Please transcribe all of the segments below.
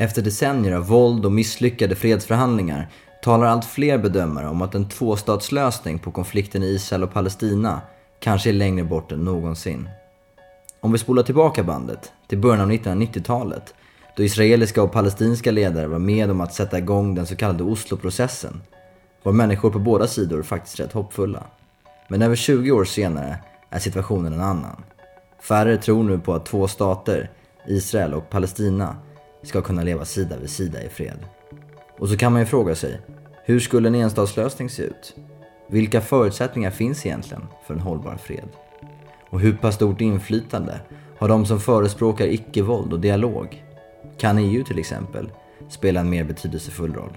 Efter decennier av våld och misslyckade fredsförhandlingar talar allt fler bedömare om att en tvåstatslösning på konflikten i Israel och Palestina kanske är längre bort än någonsin. Om vi spolar tillbaka bandet till början av 1990-talet då israeliska och palestinska ledare var med om att sätta igång den så kallade Osloprocessen var människor på båda sidor faktiskt rätt hoppfulla. Men över 20 år senare är situationen en annan. Färre tror nu på att två stater, Israel och Palestina, ska kunna leva sida vid sida i fred. Och så kan man ju fråga sig, hur skulle en enstatslösning se ut? Vilka förutsättningar finns egentligen för en hållbar fred? Och hur pass stort inflytande har de som förespråkar icke-våld och dialog? Kan EU till exempel spela en mer betydelsefull roll?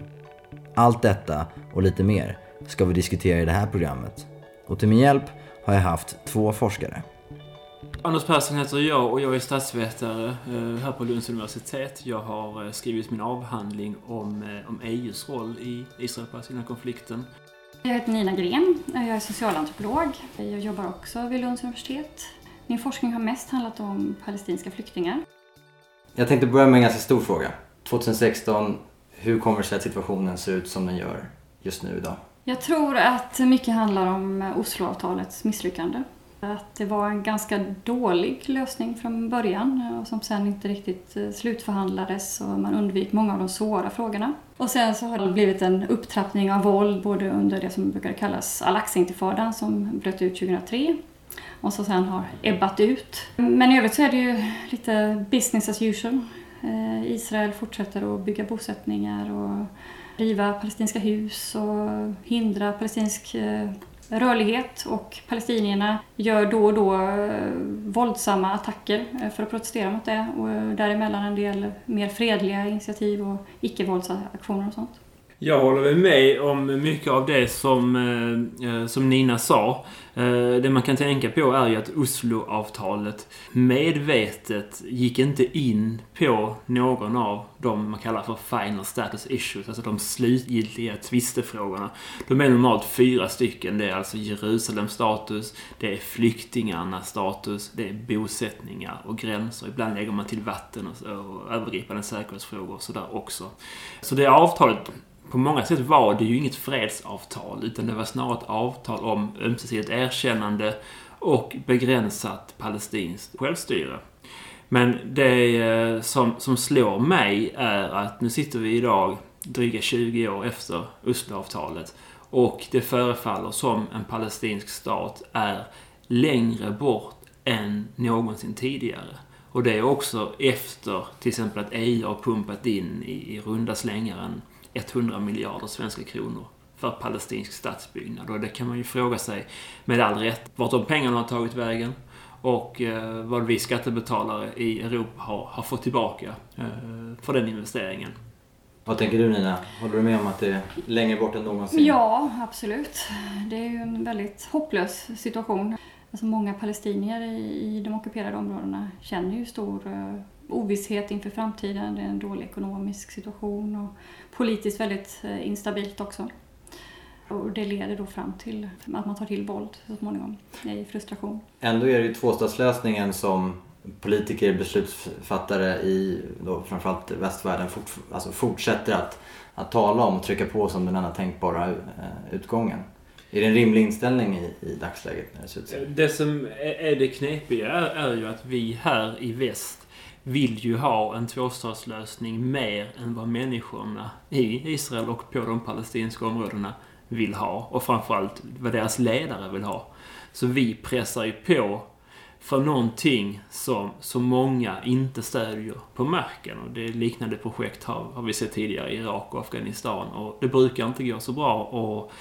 Allt detta och lite mer ska vi diskutera i det här programmet. Och till min hjälp har jag haft två forskare. Anders Persson heter jag och jag är statsvetare eh, här på Lunds universitet. Jag har eh, skrivit min avhandling om, eh, om EUs roll i Israel-Palestina-konflikten. Jag heter Nina Gren, jag är socialantropolog. Jag jobbar också vid Lunds universitet. Min forskning har mest handlat om palestinska flyktingar. Jag tänkte börja med en ganska stor fråga. 2016, hur kommer det sig att situationen ser ut som den gör just nu idag? Jag tror att mycket handlar om Osloavtalets misslyckande. Att det var en ganska dålig lösning från början eh, och som sen inte riktigt eh, slutförhandlades och man undvek många av de svåra frågorna. Och sen så har det blivit en upptrappning av våld både under det som brukar kallas Al-Aqsa-intifadan som bröt ut 2003 och som sen har ebbat ut. Men i övrigt så är det ju lite business as usual. Eh, Israel fortsätter att bygga bosättningar och riva palestinska hus och hindra palestinsk rörlighet och palestinierna gör då och då eh, våldsamma attacker eh, för att protestera mot det och eh, däremellan en del mer fredliga initiativ och icke-våldsaktioner och sånt. Jag håller med om mycket av det som, eh, eh, som Nina sa. Eh, det man kan tänka på är ju att Osloavtalet medvetet gick inte in på någon av de man kallar för final status issues, alltså de slutgiltiga tvistefrågorna. De är normalt fyra stycken. Det är alltså Jerusalems status, det är flyktingarnas status, det är bosättningar och gränser. Ibland lägger man till vatten och, övergripande säkerhetsfrågor och sådär också. Så det avtalet på många sätt var det ju inget fredsavtal utan det var snarare ett avtal om ömsesidigt erkännande och begränsat palestinskt självstyre. Men det eh, som, som slår mig är att nu sitter vi idag dryga 20 år efter Osloavtalet och det förefaller som en palestinsk stat är längre bort än någonsin tidigare. Och det är också efter till exempel att EU har pumpat in i, i runda slängar en 100 miljarder svenska kronor för palestinsk statsbyggnad. Och det kan man ju fråga sig, med all rätt, vart de pengarna har tagit vägen och eh, vad vi skattebetalare i Europa har, har fått tillbaka eh, för den investeringen. Vad tänker du Nina? Håller du med om att det är längre bort än någonsin? Ja, absolut. Det är ju en väldigt hopplös situation. Alltså många palestinier i, de ockuperade områdena känner ju stor uh, ovisshet inför framtiden. Det är en dålig ekonomisk situation och politiskt väldigt uh, instabilt också. Och det leder då fram till att man tar till våld så småningom i frustration. Ändå är det ju tvåstatslösningen som politiker, beslutsfattare i då framförallt västvärlden fort, alltså fortsätter att, att tala om och trycka på som den enda tänkbara uh, utgången. Är det en rimlig inställning i, i dagsläget när det ser ut så? Det som är det knepiga är, är ju att vi här i väst vill ju ha en tvåstatslösning mer än vad människorna i Israel och på de palestinska områdena vill ha. Och framförallt vad deras ledare vill ha. Så vi pressar ju på för någonting som, så många inte stödjer på marken. Och det liknande projekt har, har vi sett tidigare i Irak och Afghanistan. Och det brukar inte gå så bra. Och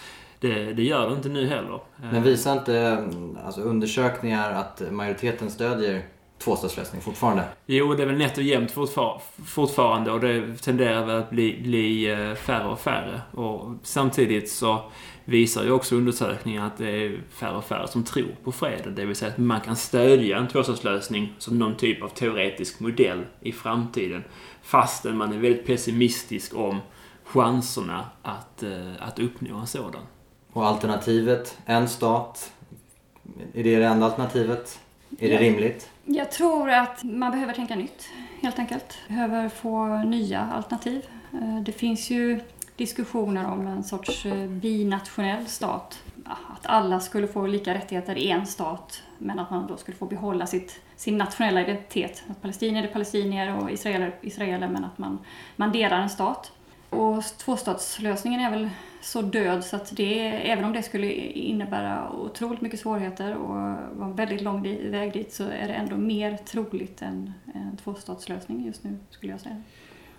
det, det gör det inte nu heller. Men visar inte alltså, undersökningar att majoriteten stödjer tvåstatslösning fortfarande? Jo, det är väl nätt och jämnt fortfar fortfarande och det tenderar väl att bli, bli eh, färre och färre. Och samtidigt så visar ju också undersökningar att det är färre och färre som tror på freden. Det vill säga att man kan stödja en tvåstatslösning som någon typ av teoretisk modell i framtiden. Fastän man är väldigt pessimistisk om chanserna att, eh, att uppnå en sådan. Och alternativet, en stat. Är det det enda alternativet? Är det rimligt? Jag tror att man behöver tänka nytt helt enkelt. Behöver få nya alternativ. Eh, det finns ju diskussioner om en sorts eh, binationell stat. Att alla skulle få lika rättigheter i en stat men att man då skulle få behålla sitt, sin nationella identitet. Att palestinier är palestinier och israeler israeler men att man, man delar en stat. Och tvåstatslösningen är väl så död så att det, även om det skulle innebära otroligt mycket svårigheter och vara en väldigt lång väg dit så är det ändå mer troligt än en tvåstatslösning just nu skulle jag säga.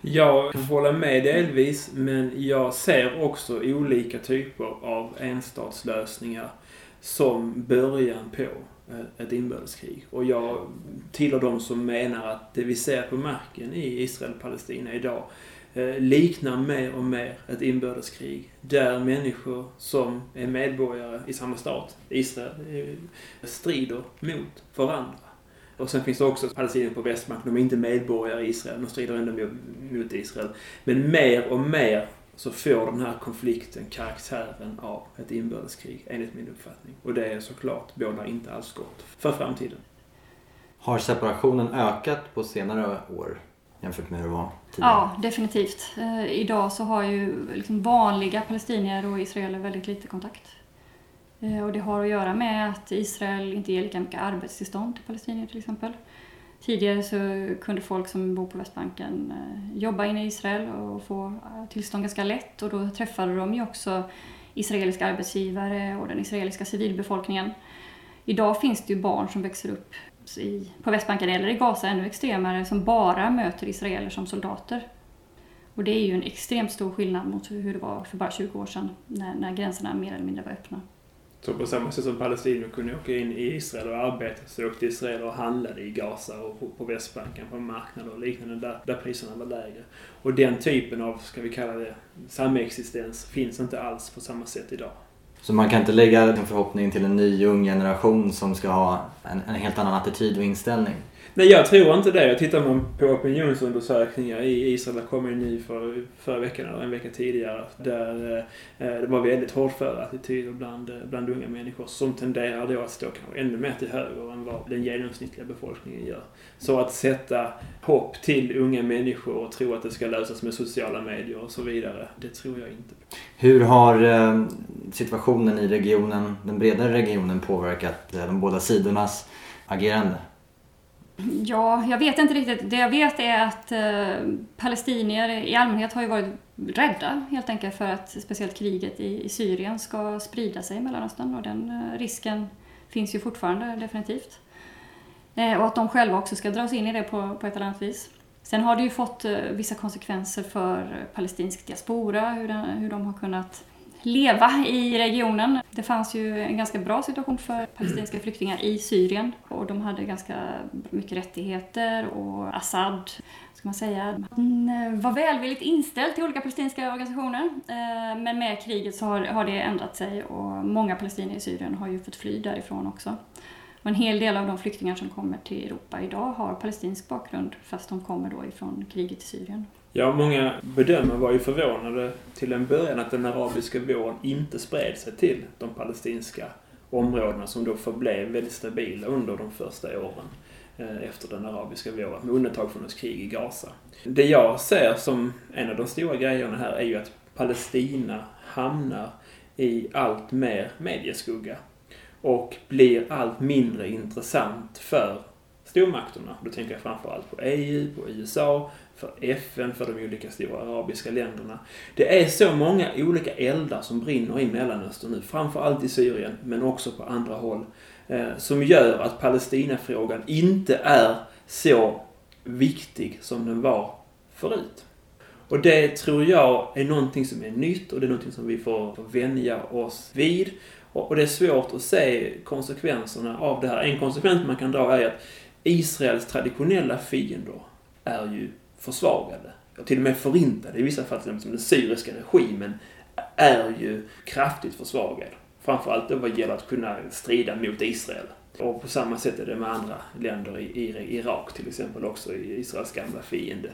Jag kan hålla med delvis, men jag ser också olika typer av enstatslösningar som början på eh, ett inbördeskrig. Och jag tillhör de som menar att det vi ser på marken i Israel-Palestina idag Eh, liknar mer och mer ett inbördeskrig. Där människor som är medborgare i samma stat, Israel, eh, strider mot varandra. Och sen finns det också palestinier på Västbanken, de är inte medborgare i Israel, de strider ändå mot Israel. Men mer och mer så får den här konflikten karaktären av ett inbördeskrig, enligt min uppfattning. Och det är såklart båda inte alls gott för framtiden. Har separationen ökat på senare år? Jämfört med hur det var tidigare? Ja, definitivt. Eh, idag så har ju liksom vanliga palestinier och israeler väldigt lite kontakt. Eh, och det har att göra med att Israel inte ger lika mycket arbetstillstånd till palestinier till exempel. Tidigare så kunde folk som bor på Västbanken eh, jobba inne i Israel och få eh, tillstånd ganska lätt och då träffade de ju också israeliska arbetsgivare och den israeliska civilbefolkningen. Idag finns det ju barn som växer upp i, på Västbanken eller i Gaza ännu extremare som bara möter israeler som soldater. Och det är ju en extremt stor skillnad mot hur det var för bara 20 år sedan när, när gränserna mer eller mindre var öppna. Så på samma sätt som palestinier kunde åka in i Israel och arbeta så åkte israeler och handlade i Gaza och på, på Västbanken på marknader och liknande där, där priserna var lägre. Och den typen av, ska vi kalla det, samexistens finns inte alls på samma sätt idag. Så man kan inte lägga en förhoppning till en ny ung generation som ska ha en, en helt annan attityd och inställning? Nej, jag tror inte det. Jag tittar man på opinionsundersökningar i Israel, det kom en ny för, förra veckan eller en vecka tidigare, där eh, eh det var väldigt hårdföra attityder bland, eh, bland unga människor som tenderar då att stå kanske ännu mer till höger än vad den genomsnittliga befolkningen gör. Så att sätta hopp till unga människor och tro att det ska lösas med sociala medier och så vidare, det tror jag inte på. Hur har eh, situationen i regionen, den bredare regionen påverkat eh, de båda sidornas agerande? Ja, jag vet inte riktigt. Det jag vet är att eh, palestinier i allmänhet har ju varit rädda helt enkelt för att speciellt kriget i, i Syrien ska sprida sig i Mellanöstern och den eh, risken finns ju fortfarande definitivt. Eh, och att de själva också ska dras in i det på, på ett eller annat vis. Sen har det ju fått eh, vissa konsekvenser för palestinsk diaspora, hur, den, hur de har kunnat leva i regionen. Det fanns ju en ganska bra situation för palestinska flyktingar i Syrien och de hade ganska mycket rättigheter och Assad ska man säga, eh, var välvilligt inställd till olika palestinska organisationer. Eh, men med kriget så har, det ändrat sig och många palestinier i Syrien har ju fått fly därifrån också. Och en hel del av de flyktingar som kommer till Europa idag har palestinsk bakgrund fast de kommer då ifrån kriget i Syrien. Ja, många bedömare var ju förvånade till en början att den arabiska våren inte spred sig till de palestinska områdena som då förblev väldigt stabila under de första åren eh, efter den arabiska våren, med undantag från ett krig i Gaza. Det jag ser som en av de stora grejerna här är ju att Palestina hamnar i allt mer medieskugga och blir allt mindre intressant för stormakterna. Då tänker jag framförallt på EU, på USA, för FN, för de olika stora arabiska länderna. Det är så många olika eldar som brinner i Mellanöstern nu, framförallt i Syrien, men också på andra håll, eh, som gör att Palestinafrågan inte är så viktig som den var förut. Och det tror jag är någonting som är nytt och det är någonting som vi får vänja oss vid. Och det är svårt att se konsekvenserna av det här. En konsekvens man kan dra är att Israels traditionella fiender är ju försvagade. Och till och med förintade i vissa fall, som den syriska regimen är ju kraftigt försvagad. Framförallt då vad gäller att kunna strida mot Israel. Och på samma sätt är det med andra länder i, Irak till exempel också, Israels gamla fiende.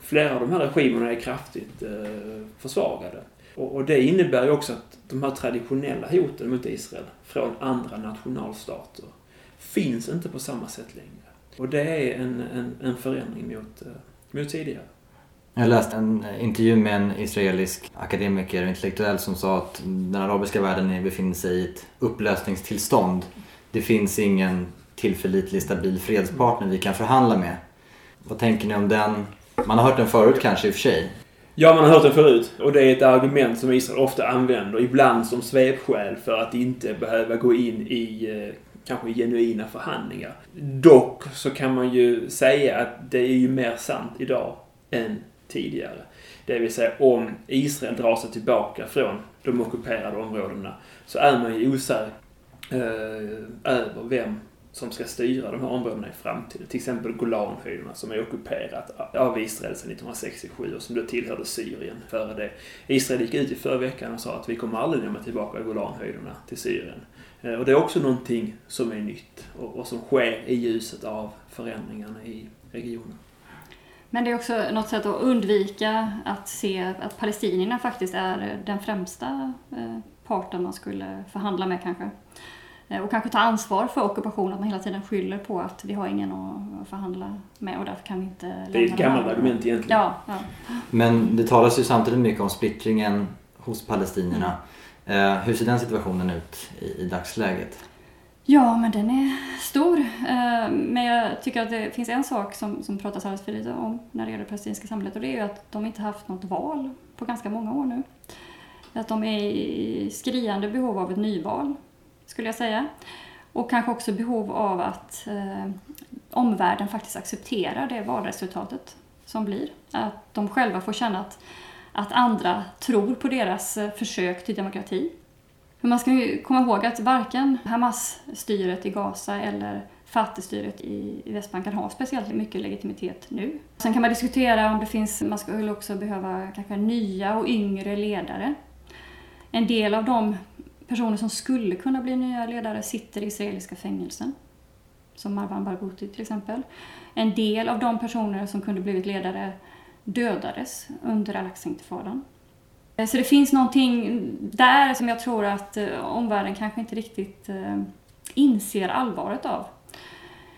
Flera av de här regimerna är kraftigt eh, försvagade. Och, det innebär ju också att de här traditionella hoten mot Israel från andra nationalstater finns inte på samma sätt längre. Och det är en, en, en förändring mot, eh, mot tidigare. Jag läste en intervju med en israelisk akademiker och intellektuell som sa att den arabiska världen befinner sig i ett upplösningstillstånd. Det finns ingen tillförlitlig, stabil fredspartner vi kan förhandla med. Vad tänker ni om den? Man har hört den förut kanske i och för sig. Ja, man har hört den förut. Och det är ett argument som Israel ofta använder, ibland som svepskäl för att inte behöva gå in i eh, kanske genuina förhandlingar. Dock så kan man ju säga att det är ju mer sant idag än tidigare. Det vill säga om Israel drar sig tillbaka från de ockuperade områdena så är man ju osäker eh, över vem som ska styra de här områdena i framtiden. Till exempel Golanhöjderna som är ockuperat av Israel sedan 1967 och som då tillhörde Syrien före det. Israel gick ut i förra veckan och sa att vi kommer aldrig lämna tillbaka Golanhöjderna till Syrien. Eh, och det är också någonting som är nytt och, som sker i ljuset av förändringarna i regionen. Men det är också något sätt att undvika att se att palestinierna faktiskt är den främsta eh, parten man skulle förhandla med kanske. Eh, och kanske ta ansvar för ockupationen, att man hela tiden skyller på att vi har ingen att förhandla med och därför kan vi inte Det är ett gammalt argument egentligen. Ja, ja. Men det talas ju samtidigt mycket om splittringen hos palestinierna. Mm. Hur ser den situationen ut i, i dagsläget? Ja, men den är stor. Eh, men jag tycker att det finns en sak som, som pratas alldeles för lite om när det gäller det palestinska samhället och det är ju att de inte haft något val på ganska många år nu. Att de är i skriande behov av ett nyval, skulle jag säga. Och kanske också behov av att eh, omvärlden faktiskt accepterar det valresultatet som blir. Att de själva får känna att, att andra tror på deras eh, försök till demokrati men man ska ju komma ihåg att varken Hamas-styret i Gaza eller Fattigstyret i Västbanken har speciellt mycket legitimitet nu. Sen kan man diskutera om det finns, man skulle också behöva kanske nya och yngre ledare. En del av de personer som skulle kunna bli nya ledare sitter i israeliska fängelsen. Som Marwan Barghouti till exempel. En del av de personer som kunde blivit ledare dödades under al-Aqsa-intifadan. Eh, så det finns någonting där som jag tror att eh, omvärlden kanske inte riktigt eh, inser allvaret av.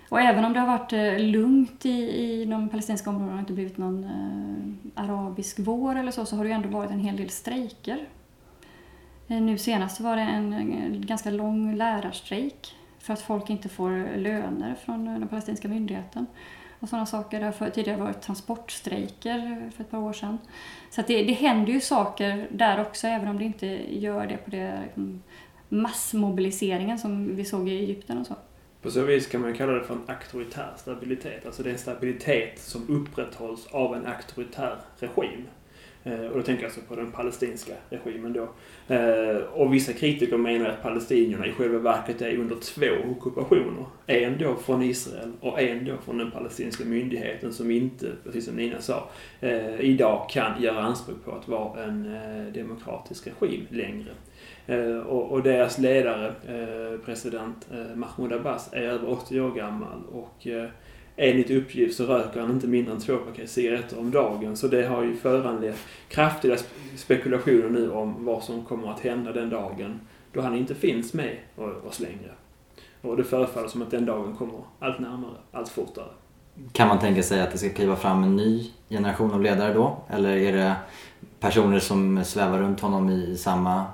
Och även om det har varit lugnt i, i de palestinska områdena och inte blivit någon eh, arabisk vår eller så, så har det ju ändå varit en hel del strejker. Eh, nu senast var det en, ganska lång lärarstrejk för att folk inte får löner från eh, den palestinska myndigheten och sådana saker. Det har tidigare varit transportstrejker för ett par år sedan. Så det, det händer ju saker där också, även om det inte gör det på det mm, massmobiliseringen som vi såg i Egypten och så. På så vis kan man kalla det för en auktoritär stabilitet. Alltså det är en stabilitet som upprätthålls av en auktoritär regim. Eh, och då tänker jag alltså på den palestinska regimen då. Eh, och vissa kritiker menar att palestinierna i själva verket är under två ockupationer. En då från Israel och en då från den palestinska myndigheten som inte, precis som Nina sa, eh, idag kan göra anspråk på att vara en demokratisk regim längre. Och deras ledare, president Mahmoud Abbas, är över 80 år gammal och enligt uppgift så röker han inte mindre än två paket cigaretter om dagen. Så det har ju föranlett kraftiga spekulationer nu om vad som kommer att hända den dagen då han inte finns med oss längre. Och det förefaller som att den dagen kommer allt närmare, allt fortare. Kan man tänka sig att det ska kliva fram en ny generation av ledare då? Eller är det personer som svävar runt honom i samma,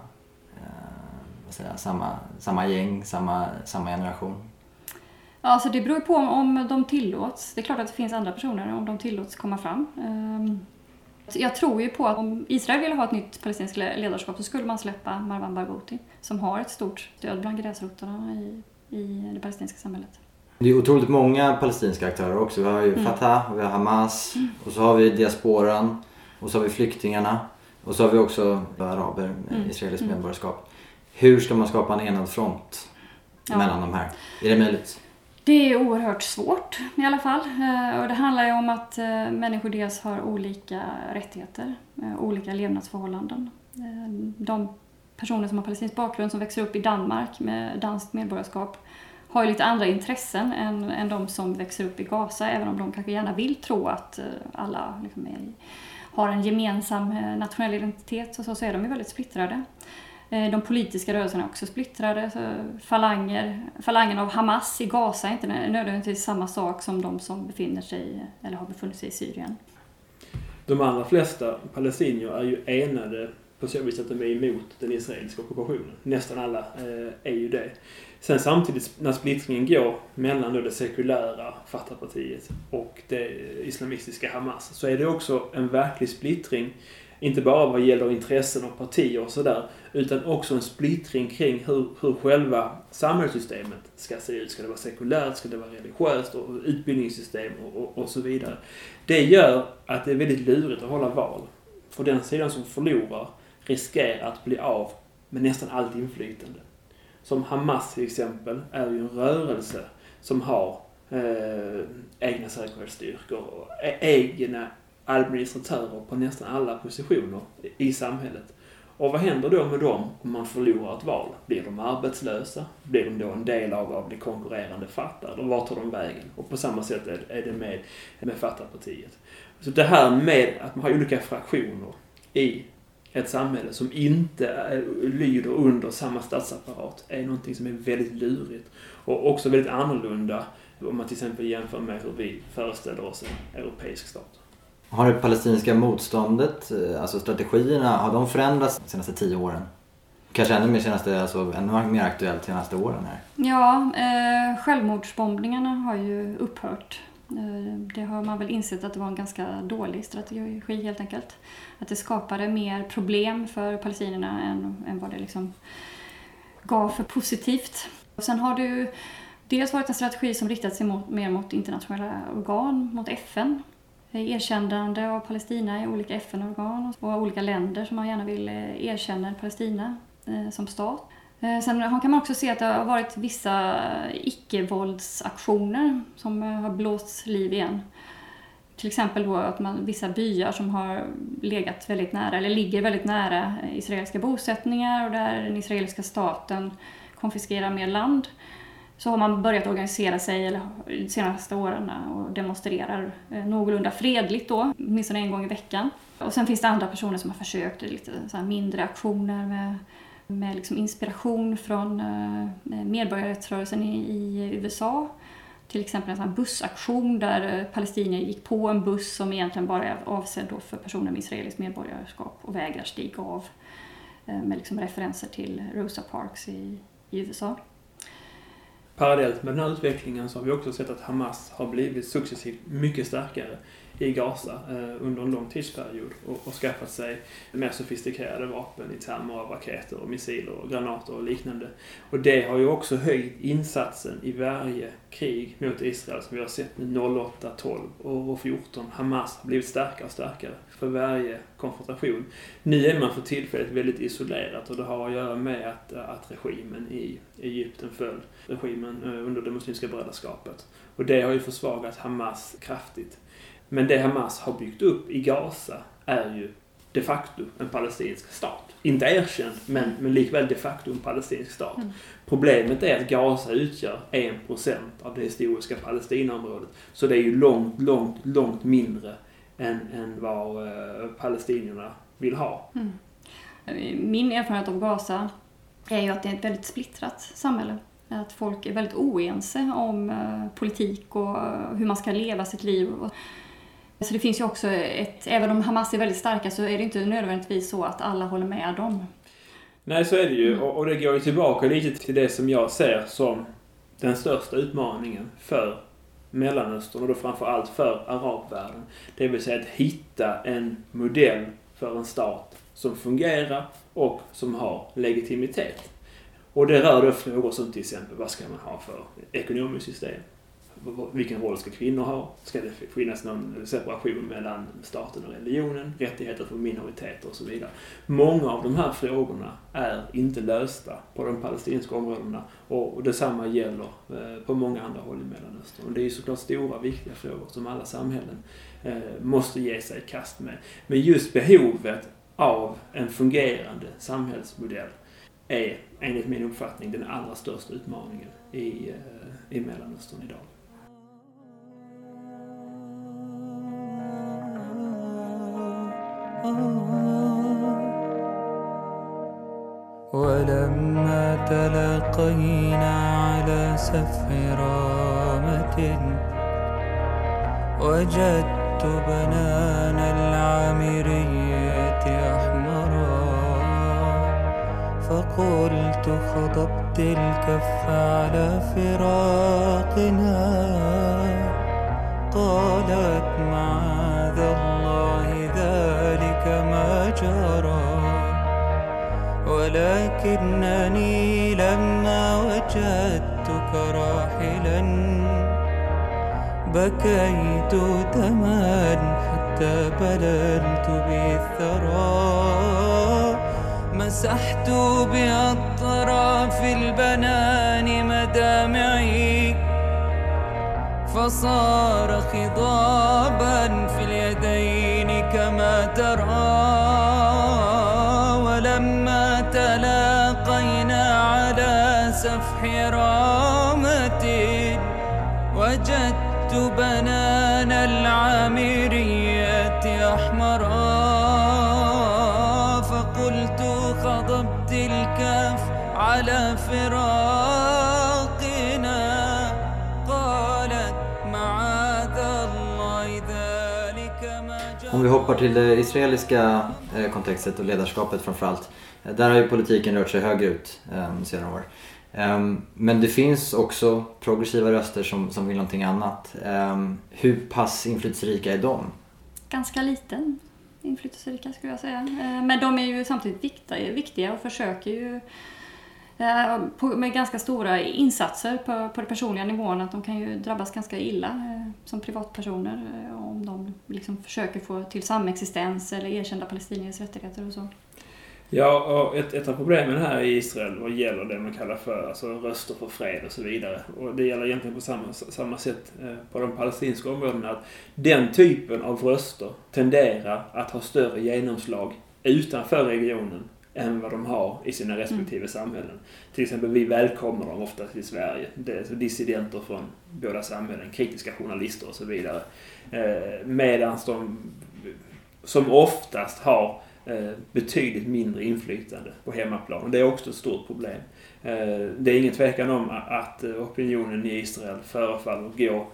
eh, säga, samma, samma gäng, samma, samma generation? Ja, så det beror på om de tillåts. Det är klart att det finns andra personer om de tillåts komma fram. Ehm, jag tror ju på att om Israel ville ha ett nytt palestinskt ledarskap så skulle man släppa Marwan Barghouti som har ett stort stöd bland gräsrötterna i, i det palestinska samhället. Det är otroligt många palestinska aktörer också. Vi har ju mm. Fatah, vi har Hamas mm. och så har vi diasporan och så har vi flyktingarna och så har vi också araber med mm. israeliskt mm. medborgarskap. Hur ska man skapa en enad front ja. mellan de här? Är det möjligt? Det är oerhört svårt i alla fall. Eh, och det handlar ju om att eh, människor dels har olika rättigheter, eh, olika levnadsförhållanden. De personer som har palestinsk bakgrund som växer upp i Danmark med danskt medborgarskap har ju lite andra intressen än, än de som växer upp i Gaza, även om de kanske gärna vill tro att alla liksom är, har en gemensam nationell identitet, så, så är de ju väldigt splittrade. Eh, de politiska rörelserna är också splittrade. Falanger, falangen av Hamas i Gaza är inte nödvändigtvis samma sak som de som befinner sig eller har befunnit sig i Syrien. De allra flesta palestinier är ju enade på så vis att de är emot den israeliska ockupationen. Nästan alla eh, är ju det. Sen samtidigt när splittringen går mellan då det sekulära Fatah-partiet och det islamistiska Hamas så är det också en verklig splittring. Inte bara vad gäller intressen och partier och sådär utan också en splittring kring hur, hur själva samhällssystemet ska se ut. Ska det vara sekulärt? Ska det vara religiöst? Och utbildningssystem och, och, och så vidare. Det gör att det är väldigt lurigt att hålla val. För den sidan som förlorar riskerar att bli av med nästan allt inflytande. Som Hamas till exempel är ju en rörelse som har eh, egna säkerhetsstyrkor och e-, egna administratörer på nästan alla positioner i samhället. Och vad händer då med dem om man förlorar ett val? Blir de arbetslösa? Blir de då en del av, av det konkurrerande Fatah? Eller vart tar de vägen? Och på samma sätt är, är det med, med Fatah-partiet. Så det här med att man har olika fraktioner i ett samhälle som inte eh, lyder under samma statsapparat är någonting som är väldigt lurigt. Och också väldigt annorlunda om man till exempel jämför med hur vi föreställer oss en europeisk stat. Har det palestinska motståndet, eh, alltså strategierna, har de förändrats de senaste tio åren? Kanske ännu mer senaste, alltså ännu mer aktuellt de senaste åren här? Ja, eh, självmordsbombningarna har ju upphört. Eh, det har man väl insett att det var en ganska dålig strategi helt enkelt. Att det skapade mer problem för palestinierna än, än vad det liksom gav för positivt. Och sen har det ju dels varit en strategi som riktat sig mot, mer mot internationella organ, mot FN. Eh, erkännande av Palestina i olika FN-organ och olika länder som man gärna vill eh, erkänna Palestina eh, som stat. Sen kan man också se att det har varit vissa icke-våldsaktioner som har blåst liv igen. Till exempel då att man, vissa byar som har legat väldigt nära, eller ligger väldigt nära israeliska bosättningar och där den israeliska staten konfiskerar mer land så har man börjat organisera sig eller, de senaste åren och demonstrerar eh, någorlunda fredligt då, åtminstone en gång i veckan. Och sen finns det andra personer som har försökt lite så mindre aktioner med med liksom inspiration från eh, medborgarrättsrörelsen i, i USA. Till exempel en sån bussaktion där eh, palestinier gick på en buss som egentligen bara är avsedd för personer med israeliskt medborgarskap och vägrar stiga av. Eh, med liksom referenser till Rosa Parks i, i USA. Parallellt med den här utvecklingen så har vi också sett att Hamas har blivit successivt mycket starkare i Gaza eh, under en lång tidsperiod och, och skaffat sig mer sofistikerade vapen i termer av raketer och missiler och granater och liknande. Och det har ju också höjt insatsen i varje krig mot Israel som vi har sett nu 08, 12 och 14. Hamas har blivit starkare och starkare för varje konfrontation. Nu är man för tillfället väldigt isolerat och det har att göra med att, att regimen i Egypten föll. Regimen eh, under det muslimska brödraskapet. Och det har ju försvagat Hamas kraftigt. Men det Hamas har byggt upp i Gaza är ju de facto en palestinsk stat. Inte erkänd, men, men likväl de facto en palestinsk stat. Mm. Problemet är att Gaza utgör 1% av det historiska Palestinaområdet. Så det är ju långt, långt, långt mindre än, än vad eh, palestinierna vill ha. Mm. Min erfarenhet av Gaza är ju att det är ett väldigt splittrat samhälle. Att folk är väldigt oense om eh, politik och eh, hur man ska leva sitt liv. Så det finns ju också ett, även om Hamas är väldigt starka så är det inte nödvändigtvis så att alla håller med dem. Nej, så är det ju. Mm. Och, det går ju tillbaka lite till det som jag ser som den största utmaningen för Mellanöstern och då framför allt för arabvärlden. Det vill säga att hitta en modell för en stat som fungerar och som har legitimitet. Och det rör då frågor som till exempel vad ska man ha för ekonomiskt system? Vilken roll ska kvinnor ha? Ska det finnas någon separation mellan staten och religionen? Rättigheter för minoriteter och så vidare. Många av de här frågorna är inte lösta på de palestinska områdena och detsamma gäller eh, på många andra håll i Mellanöstern. Och det är ju såklart stora, viktiga frågor som alla samhällen eh, måste ge sig i kast med. Men just behovet av en fungerande samhällsmodell är enligt min uppfattning den allra största utmaningen i, eh, i Mellanöstern idag. ولما تلاقينا على سفح رامة وجدت بنان العامرية أحمرا فقلت خضبت الكف على فراقنا. ولكنني لما وجدتك راحلا. بكيت دما حتى بللت بالثرى. مسحت بأطراف البنان مدامعي. فصار خضابا في اليدين كما ترى. بنان العامرية أحمرا فقلت خضبت الكف على فراقنا قالت معاذ الله ذلك ما Om vi hoppar till det israeliska eh, kontextet och ledarskapet framförallt. Eh, Där har ju politiken rört sig högerut eh, senare år. Ehm, men det finns också progressiva röster som, som vill någonting annat. Ehm, hur pass inflytelserika är de? Ganska liten inflytelserika skulle jag säga. Ehm, men de är ju samtidigt viktiga, viktiga och försöker ju eh, på, med ganska stora insatser på, på den personliga nivån att de kan ju drabbas ganska illa eh, som privatpersoner eh, om de liksom försöker få till samexistens eller erkända palestiniers rättigheter och så. Ja, och ett, ett av problemen här i Israel vad gäller det man kallar för alltså, röster för fred och så vidare. Och det gäller egentligen på samma, samma sätt eh, på de palestinska områdena. Att den typen av röster tenderar att ha större genomslag utanför regionen än vad de har i sina respektive samhällen. Till exempel, vi välkomnar dem ofta till Sverige. Det är dissidenter från båda samhällen, kritiska journalister och så vidare. Eh, Medan de som oftast har betydligt mindre inflytande på hemmaplan. Och det är också ett stort problem. Eh, det är ingen tvekan om att eh, opinionen i Israel förefaller gå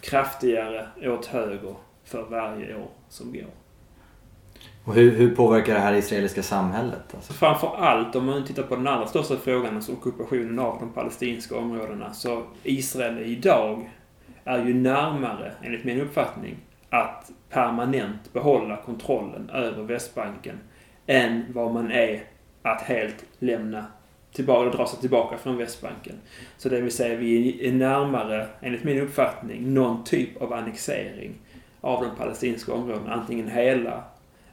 kraftigare åt höger för varje år som går. Och hur, hur påverkar det här israeliska samhället? Alltså? Framför allt om man tittar på den allra största frågan, alltså ockupationen av de palestinska områdena, så Israel idag är ju närmare, enligt min uppfattning, att permanent behålla kontrollen över Västbanken än vad man är att helt lämna tillbaka, eller dra sig tillbaka från Västbanken. Så det vill säga, vi är närmare, enligt min uppfattning, någon typ av annexering av de palestinska områdena, antingen hela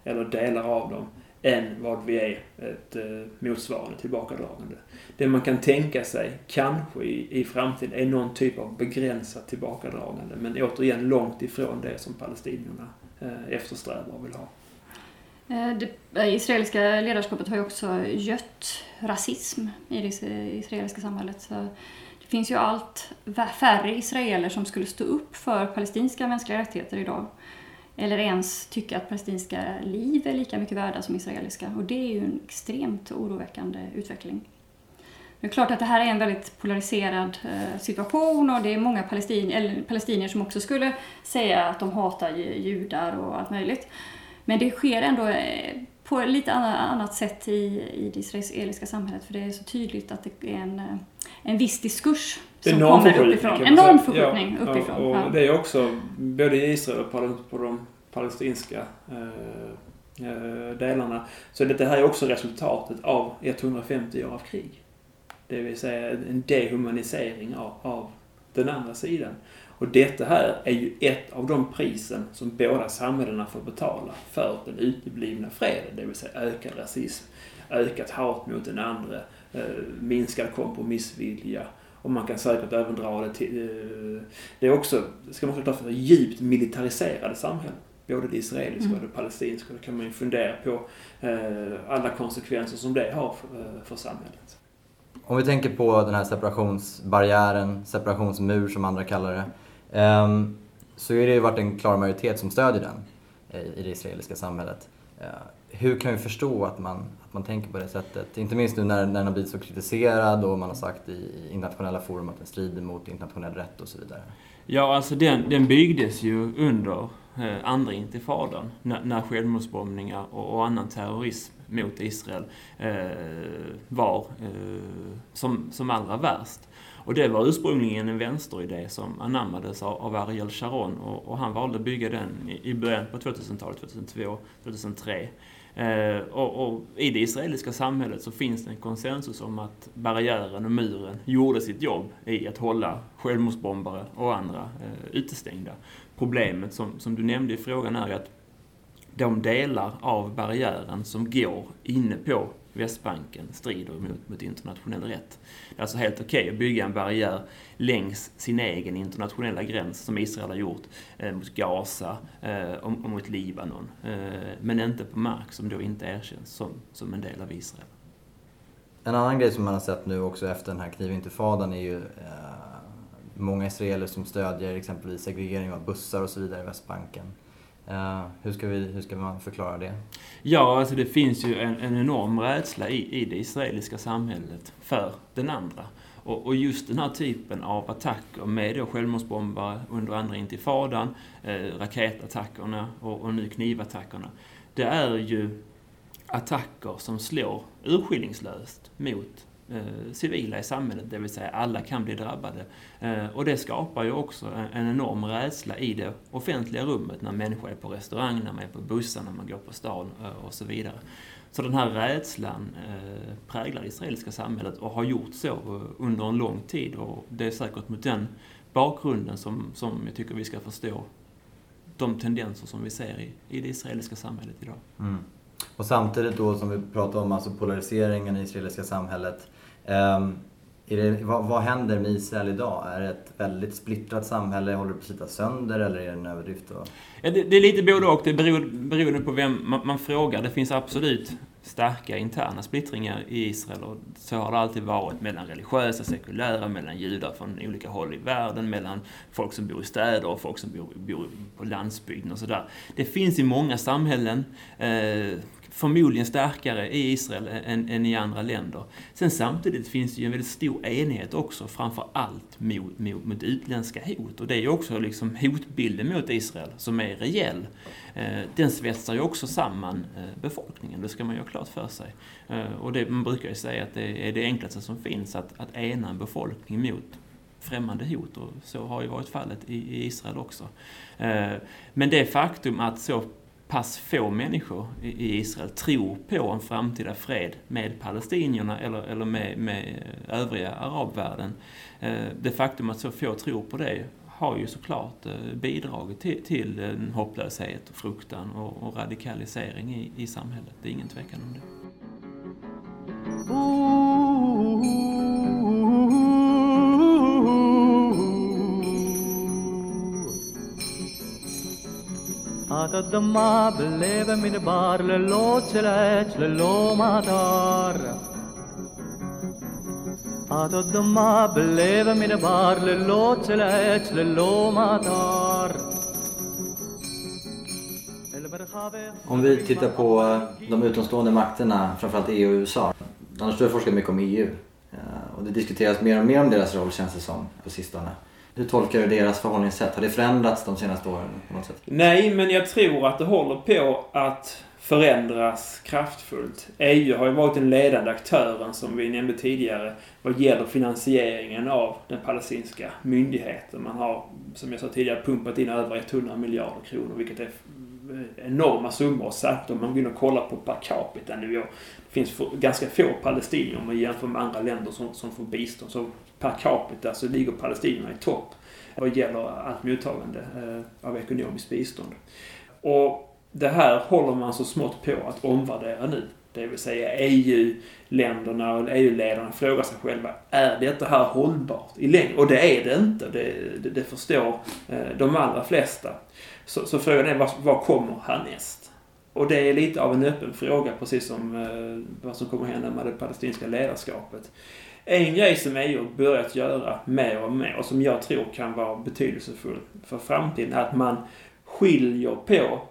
eller delar av dem, än vad vi är ett eh, motsvarande tillbakadragande. Det man kan tänka sig, kanske i, i framtiden, är någon typ av begränsat tillbakadragande. Men återigen långt ifrån det som palestinierna eh, eftersträvar och vill ha. Eh, det eh, israeliska ledarskapet har ju också gött rasism i det israeliska samhället. Så det finns ju allt färre israeler som skulle stå upp för palestinska mänskliga rättigheter idag. Eller ens tycka att palestinska liv är lika mycket värda som israeliska. Och det är ju en extremt oroväckande utveckling. Det är klart att det här är en väldigt polariserad eh, situation och det är många palestin eller palestinier som också skulle säga att de hatar judar och allt möjligt. Men det sker ändå eh, på ett lite annat sätt i, i det israeliska samhället för det är så tydligt att det är en, eh, en viss diskurs som en kommer uppifrån. kan En man säga. normförskjutning Ja, uppifrån. Och, ja. och det är också, både i Israel och på de, palestinska eh, eh, delarna, så det här är också resultatet av 150 år av krig. Det vill säga en dehumanisering av, av den andra sidan. Och detta här är ju ett av de prisen som båda samhällena får betala för den uteblivna freden. Det vill säga ökad rasism, ökat hat mot den andra, minskad kompromissvilja. Och man kan säkert även dra det till... Eh, det är också, ska man också ta för djupt militariserade samhällen. Både det israeliska och det palestinska. Då kan man ju fundera på eh, alla konsekvenser som det har för, eh, för samhället. Om vi tänker på den här separationsbarriären, separationsmur som andra kallar det. ehm, så är det ju varit en klar majoritet som stödjer den eh, i det israeliska samhället. Eh, hur kan vi förstå att man, man tänker på det sättet? Inte minst nu när, när den har blivit så kritiserad och man har sagt i internationella forum att den strider mot internationell rätt och så vidare. Ja, alltså den, den byggdes ju under eh, andra intifadan när, när självmordsbombningar och, och annan terrorism mot Israel eh, var eh, som, som allra värst. Och det var ursprungligen en vänsteridé som anammades av, av Ariel Sharon och, och, han valde att bygga den i, i början på 2000-talet, 2002, 2003. Eh, och, och, i det israeliska samhället så finns det en konsensus om att barriären och muren gjorde sitt jobb i att hålla självmordsbombare och andra eh, utestängda. Problemet som, som du nämnde i frågan är ju att de delar av barriären som går inne på Västbanken strider mot, mot internationell rätt. Det är alltså helt okej okay att bygga en barriär längs sin egen internationella gräns, som Israel har gjort, eh, mot Gaza eh, och, och, mot Libanon. Eh, men inte på mark som då inte erkänns som, som en del av Israel. En annan grej som man har sett nu också efter den här knivintifadan är ju eh, många israeler som stödjer exempelvis segregering av bussar och så vidare i Västbanken. Uh, hur, ska vi, hur ska man förklara det? Ja, alltså det finns ju en, en enorm rädsla i, i det israeliska samhället för den andra. Och, och, just den här typen av attacker med då självmordsbombare under andra intifadan, eh, raketattackerna och, och nu knivattackerna. Det är ju attacker som slår urskillningslöst mot Eh, civila i samhället, det vill säga alla kan bli drabbade. Eh, och det skapar ju också en, enorm rädsla i det offentliga rummet när människor är på restaurang, när man är på bussar, när man går på stan eh, och så vidare. Så den här rädslan eh, präglar det israeliska samhället och har gjort så eh, under en lång tid och det är säkert mot den bakgrunden som, som jag tycker vi ska förstå de tendenser som vi ser i, i det israeliska samhället idag. Mm. Och samtidigt då som vi pratar om alltså polariseringen i det israeliska samhället Ehm, det, vad, vad, händer med Israel idag? Är det ett väldigt splittrat samhälle? Håller det på att slita sönder eller är det en överdrift? Ja, det, det, är lite både och. Det beror, beroende på vem man, man, frågar. Det finns absolut starka interna splittringar i Israel och så har det alltid varit mellan religiösa, sekulära, mellan judar från olika håll i världen, mellan folk som bor i städer och folk som bor, bor på landsbygden och sådär. Det finns i många samhällen. Eh, förmodligen starkare i Israel än, än, i andra länder. Sen samtidigt finns det ju en väldigt stor enighet också, framför allt mot, mot, mot utländska hot. Och det är ju också liksom hotbilden mot Israel som är reell. Eh, den svetsar ju också samman eh, befolkningen, det ska man ju ha klart för sig. Eh, och det, man brukar ju säga att det är det enklaste som finns, att, att ena en befolkning mot främmande hot och så har ju varit fallet i, i Israel också. Eh, men det faktum att så pass få människor i Israel tror på en framtida fred med palestinierna eller, eller med, med övriga arabvärlden. Eh, det faktum att så få tror på det har ju såklart eh, bidragit till, till en hopplöshet, fruktan och, och radikalisering i, i samhället. Det är ingen tvekan om det. עד אדמה בלב המדבר ללא צלץ, ללא מטר. עד אדמה בלב המדבר ללא צלץ, ללא מטר. Om vi tittar på de utomstående makterna, framförallt EU och USA. Annars du har forskat mycket om EU. Och det diskuteras mer och mer om deras roll känns det som på sistone. Hur tolkar du deras förhållningssätt? Har det förändrats de senaste åren på något sätt? Nej, men jag tror att det håller på att förändras kraftfullt. EU har ju varit den ledande aktören, som vi nämnde tidigare, vad gäller finansieringen av den palestinska myndigheten. Man har, som jag sa tidigare, pumpat in över 100 miljarder kronor, vilket är enorma summor. Särskilt om man går in och kollar på per capita-nivå. Det finns ganska få palestinier om man jämför med andra länder som, som får bistånd. Så per capita så ligger palestinierna i topp vad gäller allt mottagande eh, av ekonomiskt bistånd. Och det här håller man så smått på att omvärdera nu. Det vill säga EU-länderna och EU-ledarna frågar sig själva, är detta här hållbart i längden? Och det är det inte. Det, det, det förstår eh, de allra flesta. Så, så frågan är, vad, vad kommer härnäst? Och det är lite av en öppen fråga, precis som eh, vad som kommer hända med det palestinska ledarskapet. En grej som EU börjat göra mer och mer och som jag tror kan vara betydelsefull för framtiden är att man skiljer på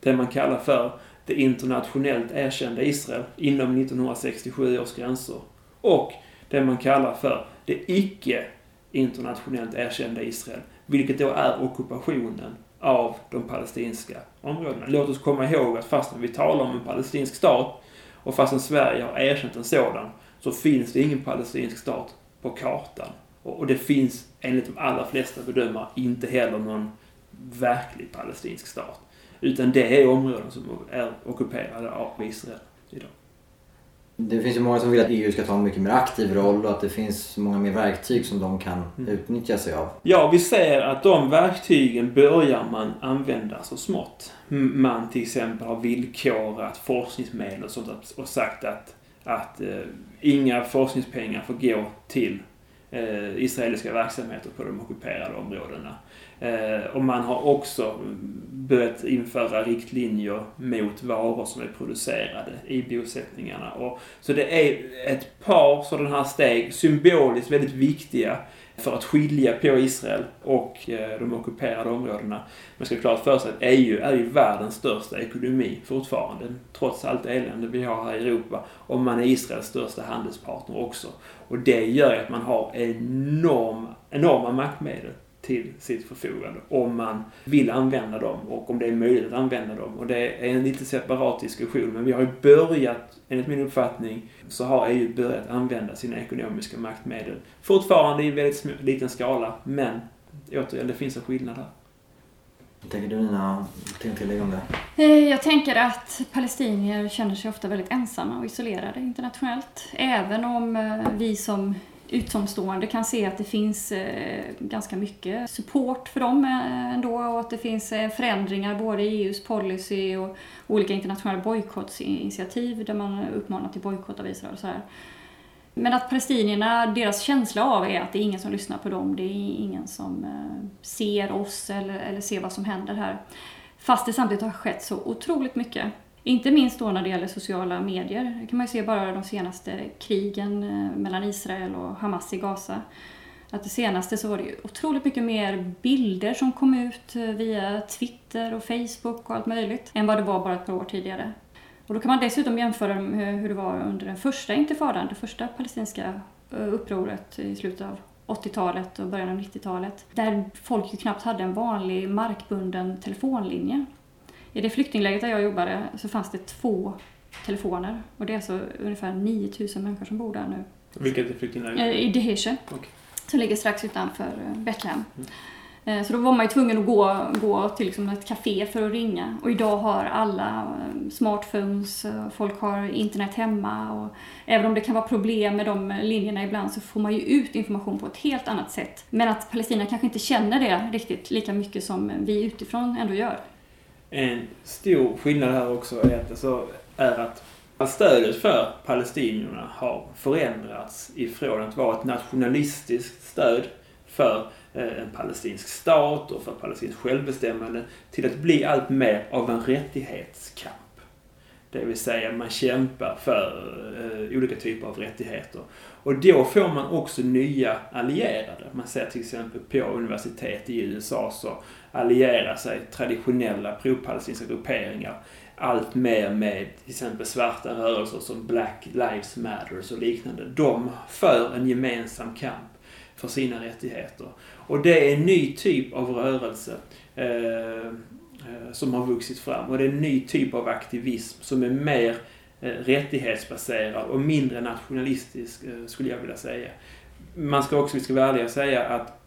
det man kallar för det internationellt erkända Israel inom 1967 års gränser och det man kallar för det icke internationellt erkända Israel, vilket då är ockupationen av de palestinska områdena. Låt oss komma ihåg att fastän vi talar om en palestinsk stat och fastän Sverige har erkänt en sådan så finns det ingen palestinsk stat på kartan. Och det finns enligt de allra flesta bedömare inte heller någon verklig palestinsk stat. Utan det är områden som är ockuperade av Israel idag. Det finns ju många som vill att EU ska ta en mycket mer aktiv roll och att det finns många mer verktyg som de kan Mm. utnyttja sig av. Ja, vi ser att de verktygen börjar man använda så smått. Man till exempel har villkorat forskningsmedel och sånt och sagt att, att eh, inga forskningspengar får gå till eh, israeliska verksamheter på de ockuperade områdena. Eh, och man har också börjat införa riktlinjer mot varor som är producerade i bosättningarna. Och, så det är ett par sådana här steg, symboliskt väldigt viktiga för att skilja på Israel och eh, de ockuperade områdena. Man ska ha klart för sig att EU är ju världens största ekonomi fortfarande, trots allt elände vi har här i Europa. Och man är Israels största handelspartner också. Och det gör ju att man har enorm, enorma maktmedel till sitt förfogande om man vill använda dem och om det är möjligt att använda dem. Och det är en lite separat diskussion men vi har ju börjat, enligt min uppfattning, så har EU börjat använda sina ekonomiska maktmedel. Fortfarande i väldigt sm- liten skala men återigen, det finns en skillnad här. Vad tänker du Nina? Tänk tillägga om det? Eh, Jag tänker att palestinier känner sig ofta väldigt ensamma och isolerade internationellt. Även om eh, vi som utomstående kan se att det finns eh, ganska mycket support för dem eh, ändå och att det finns eh, förändringar både i EUs policy och olika internationella bojkottsinitiativ där man uppmanar till bojkott av Israel och så här. Men att palestinierna, deras känsla av är att det är ingen som lyssnar på dem, det är ingen som ser oss eller, eller ser vad som händer här. Fast det samtidigt har skett så otroligt mycket. Inte minst då när det gäller sociala medier. Det kan man ju se bara de senaste krigen eh, mellan Israel och Hamas i Gaza. Att det senaste så var det ju otroligt mycket mer bilder som kom ut eh, via Twitter och Facebook och allt möjligt än vad det var bara ett par år tidigare. Och då kan man dessutom jämföra med hur det var under den första intifadan, det första palestinska eh, upproret i slutet av 80-talet och början av 90-talet. Där folk ju knappt hade en vanlig markbunden telefonlinje. I det flyktingläget där jag jobbade så fanns det två telefoner och det är alltså ungefär 9000 människor som bor där nu. Vilket är flyktingläger? Eh, I Deheshe, Okej. som ligger strax utanför eh, Betlehem. Mm. Eh, Så då var man ju tvungen att gå, gå till liksom ett café för att ringa. Och idag har alla smartphones, folk har internet hemma. Och även om det kan vara problem med de linjerna ibland så får man ju ut information på ett helt annat sätt. Men att Palestina kanske inte känner det riktigt lika mycket som vi utifrån ändå gör. En stor skillnad här också är att, alltså, är att stödet för palestinierna har förändrats ifrån att vara ett nationalistiskt stöd för eh, en palestinsk stat och för palestinskt självbestämmande till att bli allt mer av en rättighetskamp. Det vill säga man kämpar för eh, olika typer av rättigheter. Och då får man också nya allierade. Man ser till exempel på universitet i USA så allierar sig traditionella propalestinska grupperingar allt mer med till exempel svarta rörelser som Black Lives Matter och liknande. De för en gemensam kamp för sina rättigheter. Och det är en ny typ av rörelse eh, Eh, som har vuxit fram. Och det är en ny typ av aktivism som är mer eh, rättighetsbaserad och mindre nationalistisk, eh, skulle jag vilja säga. Man ska också, vi ska vara ärliga och säga att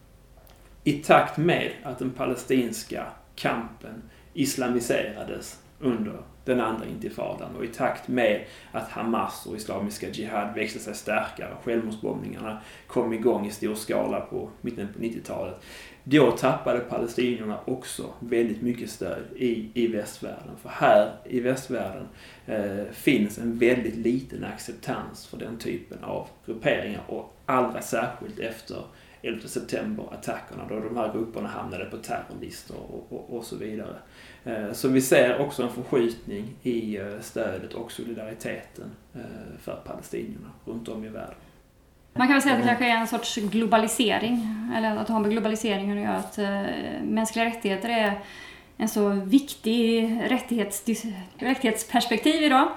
i takt med att den palestinska kampen islamiserades under den andra intifadan och i takt med att Hamas och Islamiska Jihad växte sig starkare självmordsbombningarna kom igång i stor skala på mitten på 90-talet. Då tappade palestinierna också väldigt mycket stöd i, i västvärlden. För här i västvärlden eh, finns en väldigt liten acceptans för den typen av grupperingar och allra särskilt efter 11 september-attackerna då de här grupperna hamnade på terrorlistor och, och, och så vidare. Eh, Så vi ser också en förskjutning i eh, stödet och solidariteten eh, för palestinierna runt om i världen. Man kan väl säga att det kanske är en sorts globalisering, eller att ha med globaliseringen att göra, att eh, mänskliga rättigheter är en så viktig rättighets, rättighetsperspektiv idag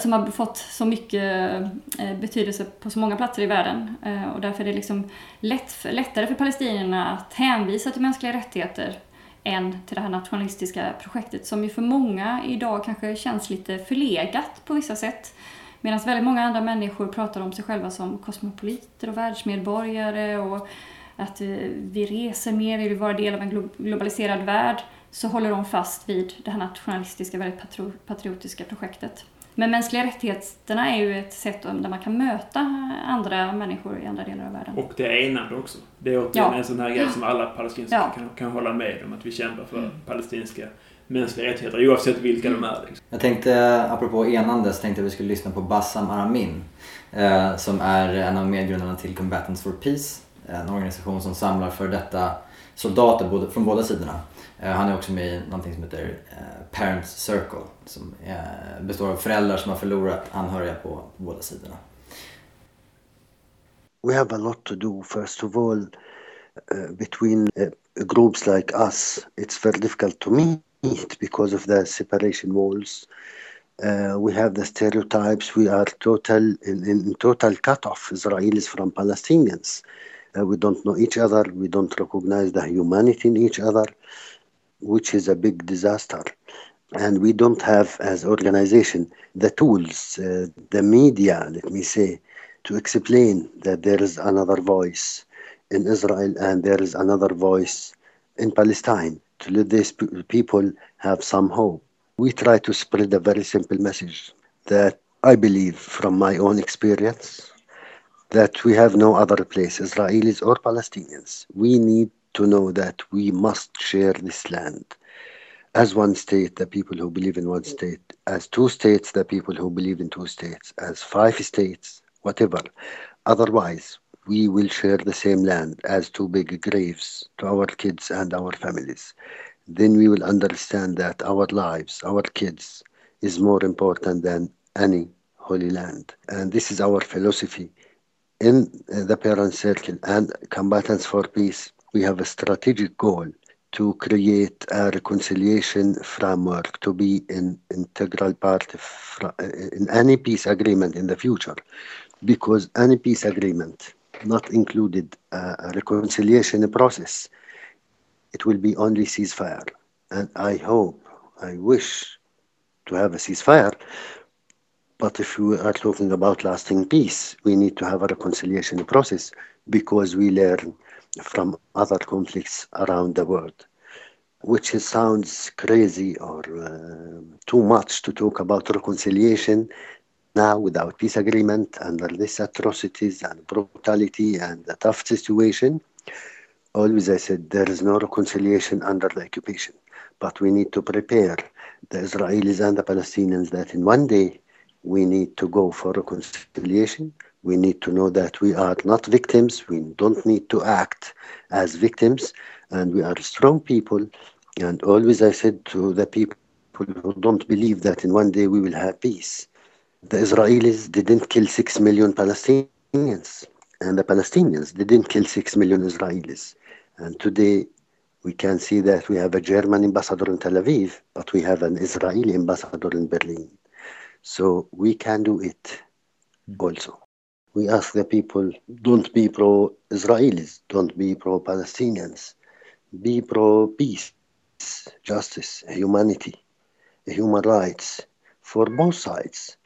som har fått så mycket eh, betydelse på så många platser i världen. Eh, och därför är det liksom lätt, lättare för palestinierna att hänvisa till mänskliga rättigheter än till det här nationalistiska projektet som ju för många idag kanske känns lite förlegat på vissa sätt. Medan väldigt många andra människor pratar om sig själva som kosmopoliter och världsmedborgare och att eh, vi reser mer, vi vill vara del av en globaliserad värld så håller de fast vid det här nationalistiska, väldigt patriotiska projektet. Men mänskliga rättigheterna är ju ett sätt där man kan möta andra människor i andra delar av världen. Och det är enande också. Det är återigen ja. en sån här grej som alla palestinska ja. kan, kan hålla med om. Att vi kämpar för mm. palestinska mänskliga rättigheter oavsett vilka de är. Liksom. Jag tänkte, apropå enande, så tänkte jag att vi skulle lyssna på Bassam Aramin. Eh, som är en av medgrundarna till Combatants for Peace. En organisation som samlar för detta soldater både, från båda sidorna. Eh, han är också med i någonting som heter eh, Parents Circle som består av föräldrar som har förlorat anhöriga på, på båda sidorna. We have a lot to do. First of all, uh, between uh, groups like us, it's very difficult to because of the separation walls. Uh, we have the stereotypes. We are total in, in total cut off Israelis from Palestinians. Uh, we don't know each other. We don't recognize the humanity in each other, which is a big disaster. And we don't have, as organization, the tools, uh, the media, let me say, to explain that there is another voice in Israel and there is another voice in Palestine to let these people have some hope. We try to spread a very simple message that I believe from my own experience that we have no other place, Israelis or Palestinians. We need to know that we must share this land. As one state, the people who believe in one state. As two states, the people who believe in two states. As five states, whatever. Otherwise, we will share the same land as two big graves to our kids and our families. Then we will understand that our lives, our kids, is more important than any holy land. And this is our philosophy in uh, the parent circle and combatants for peace, we have a strategic goal to create a reconciliation framework to be an integral part of, uh, in any peace agreement in the future. Because any peace agreement not included a reconciliation process, it will be only ceasefire. And I hope, I wish to have a ceasefire, but if we are talking about lasting peace, we need to have a reconciliation process because we learn from other conflicts around the world, which sounds crazy or uh, too much to talk about reconciliation now without peace agreement under these atrocities and brutality and the tough situation. Always I said there is no reconciliation under the occupation, but we need to prepare the Israelis and the Palestinians that in one day we need to go for reconciliation. We need to know that we are not victims. We don't need to act as victims. And we are strong people. And always I said to the people who don't believe that in one day we will have peace, the Israelis didn't kill six million Palestinians. And the Palestinians didn't kill six million Israelis. And today we can see that we have a German ambassador in Tel Aviv, but we have an Israeli ambassador in Berlin. So we can do it hmm. also. We ask the people don't be pro Israelis, don't be pro Palestinians, be pro peace, justice, humanity, human rights for both sides.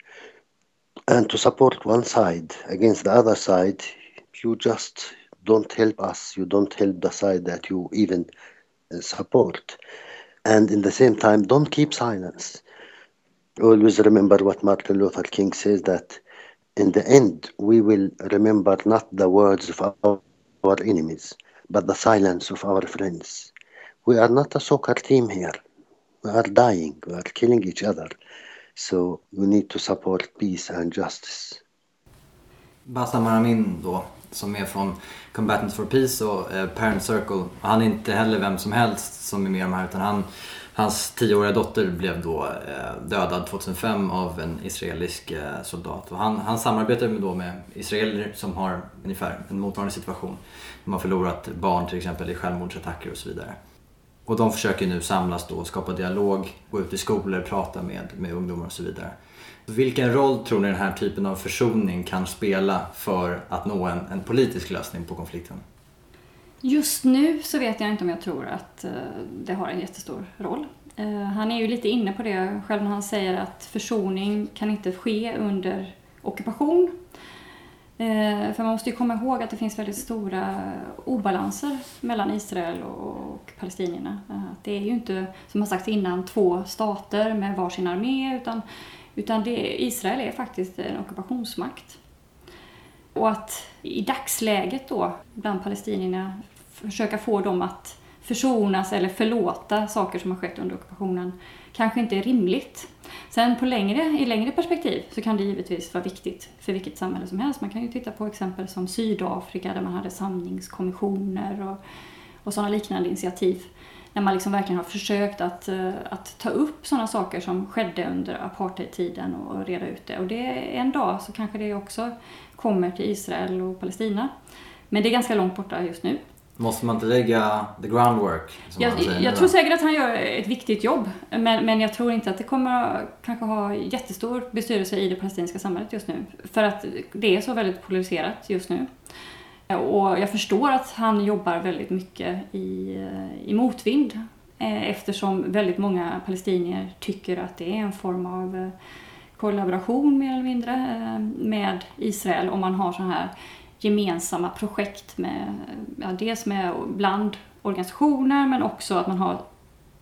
And to support one side against the other side, you just don't help us, you don't help the side that you even uh, support. And in the same time, don't keep silence. Always remember what Martin Luther King says that in the end we will remember not the words of our, our enemies but the silence of our friends. We are not a soccer team here. We are dying. We are killing each other so we need to support peace and justice Bassam Aramin då som är från Combatants for Peace och eh, Parent Circle. Han är inte heller vem som helst som är med i de här utan han Hans tioåriga dotter blev då eh, dödad 2005 av en israelisk eh, soldat. Och han, han samarbetar då med israeler som har ungefär en motsvarande situation. De har förlorat barn till exempel i självmordsattacker och så vidare. Och de försöker nu samlas då skapa dialog, gå ut i skolor, prata med, med ungdomar och så vidare. Vilken roll tror ni den här typen av försoning kan spela för att nå en, en politisk lösning på konflikten? Just nu så vet jag inte om jag tror att eh, det har en jättestor roll. Eh, han är ju lite inne på det själv när han säger att försoning kan inte ske under ockupation. Eh, För man måste ju komma ihåg att det finns väldigt stora obalanser mellan Israel och palestinierna. Eh, Det är ju inte, som har sagts innan, två stater med varsin armé utan, utan det, Israel är faktiskt en ockupationsmakt. Och att i dagsläget då bland palestinierna försöka få dem att försonas eller förlåta saker som har skett under ockupationen kanske inte är rimligt. Sen på längre, i längre perspektiv så kan det givetvis vara viktigt för vilket samhälle som helst. Man kan ju titta på exempel som Sydafrika där man hade samlingskommissioner och, och sådana liknande initiativ. När man liksom verkligen har försökt att, eh, att ta upp sådana saker som skedde under apartheidtiden och reda ut det. Och det, en dag så kanske det också kommer till Israel och Palestina. Men det är ganska långt borta just nu. Måste man inte lägga the groundwork? Som Jag, säger jag tror säkert att han gör ett viktigt jobb, men, men jag tror inte att det kommer kanske ha jättestor bestyrelse i det palestinska samhället just nu. För att det är så väldigt polariserat just nu. Och jag förstår att han jobbar väldigt mycket i, i motvind eh, eftersom väldigt många palestinier tycker att det är en form av eh, kollaboration mer eller mindre eh, med Israel om man har så här gemensamma projekt med, ja, dels med bland organisationer men också att man har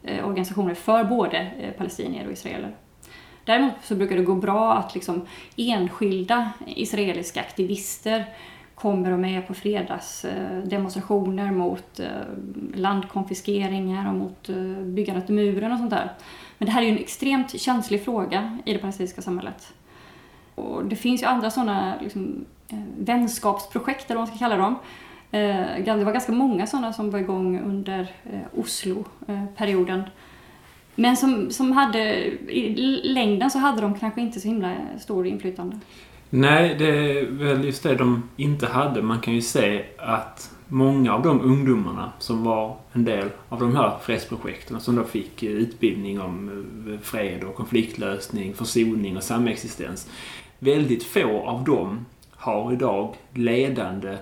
eh, organisationer för både eh, palestinier och israeler. Däremot så brukar det gå bra att liksom enskilda israeliska aktivister kommer och med på fredagsdemonstrationer eh, mot eh, landkonfiskeringar och mot eh, byggandet av muren och sånt där. Men det här är ju en extremt känslig fråga i det palestinska samhället. Och det finns ju andra sådana liksom, eh, vänskapsprojekt, eller vad man ska kalla dem. Eh, det var ganska många sådana som var igång under eh, Oslo-perioden. Men som, som hade, i längden så hade de kanske inte så himla stor inflytande. Nej, det är väl just det de inte hade. Man kan ju se att många av de ungdomarna som var en del av de här fredsprojekten som då fick utbildning om fred och konfliktlösning, försoning och samexistens. Väldigt få av dem har idag ledande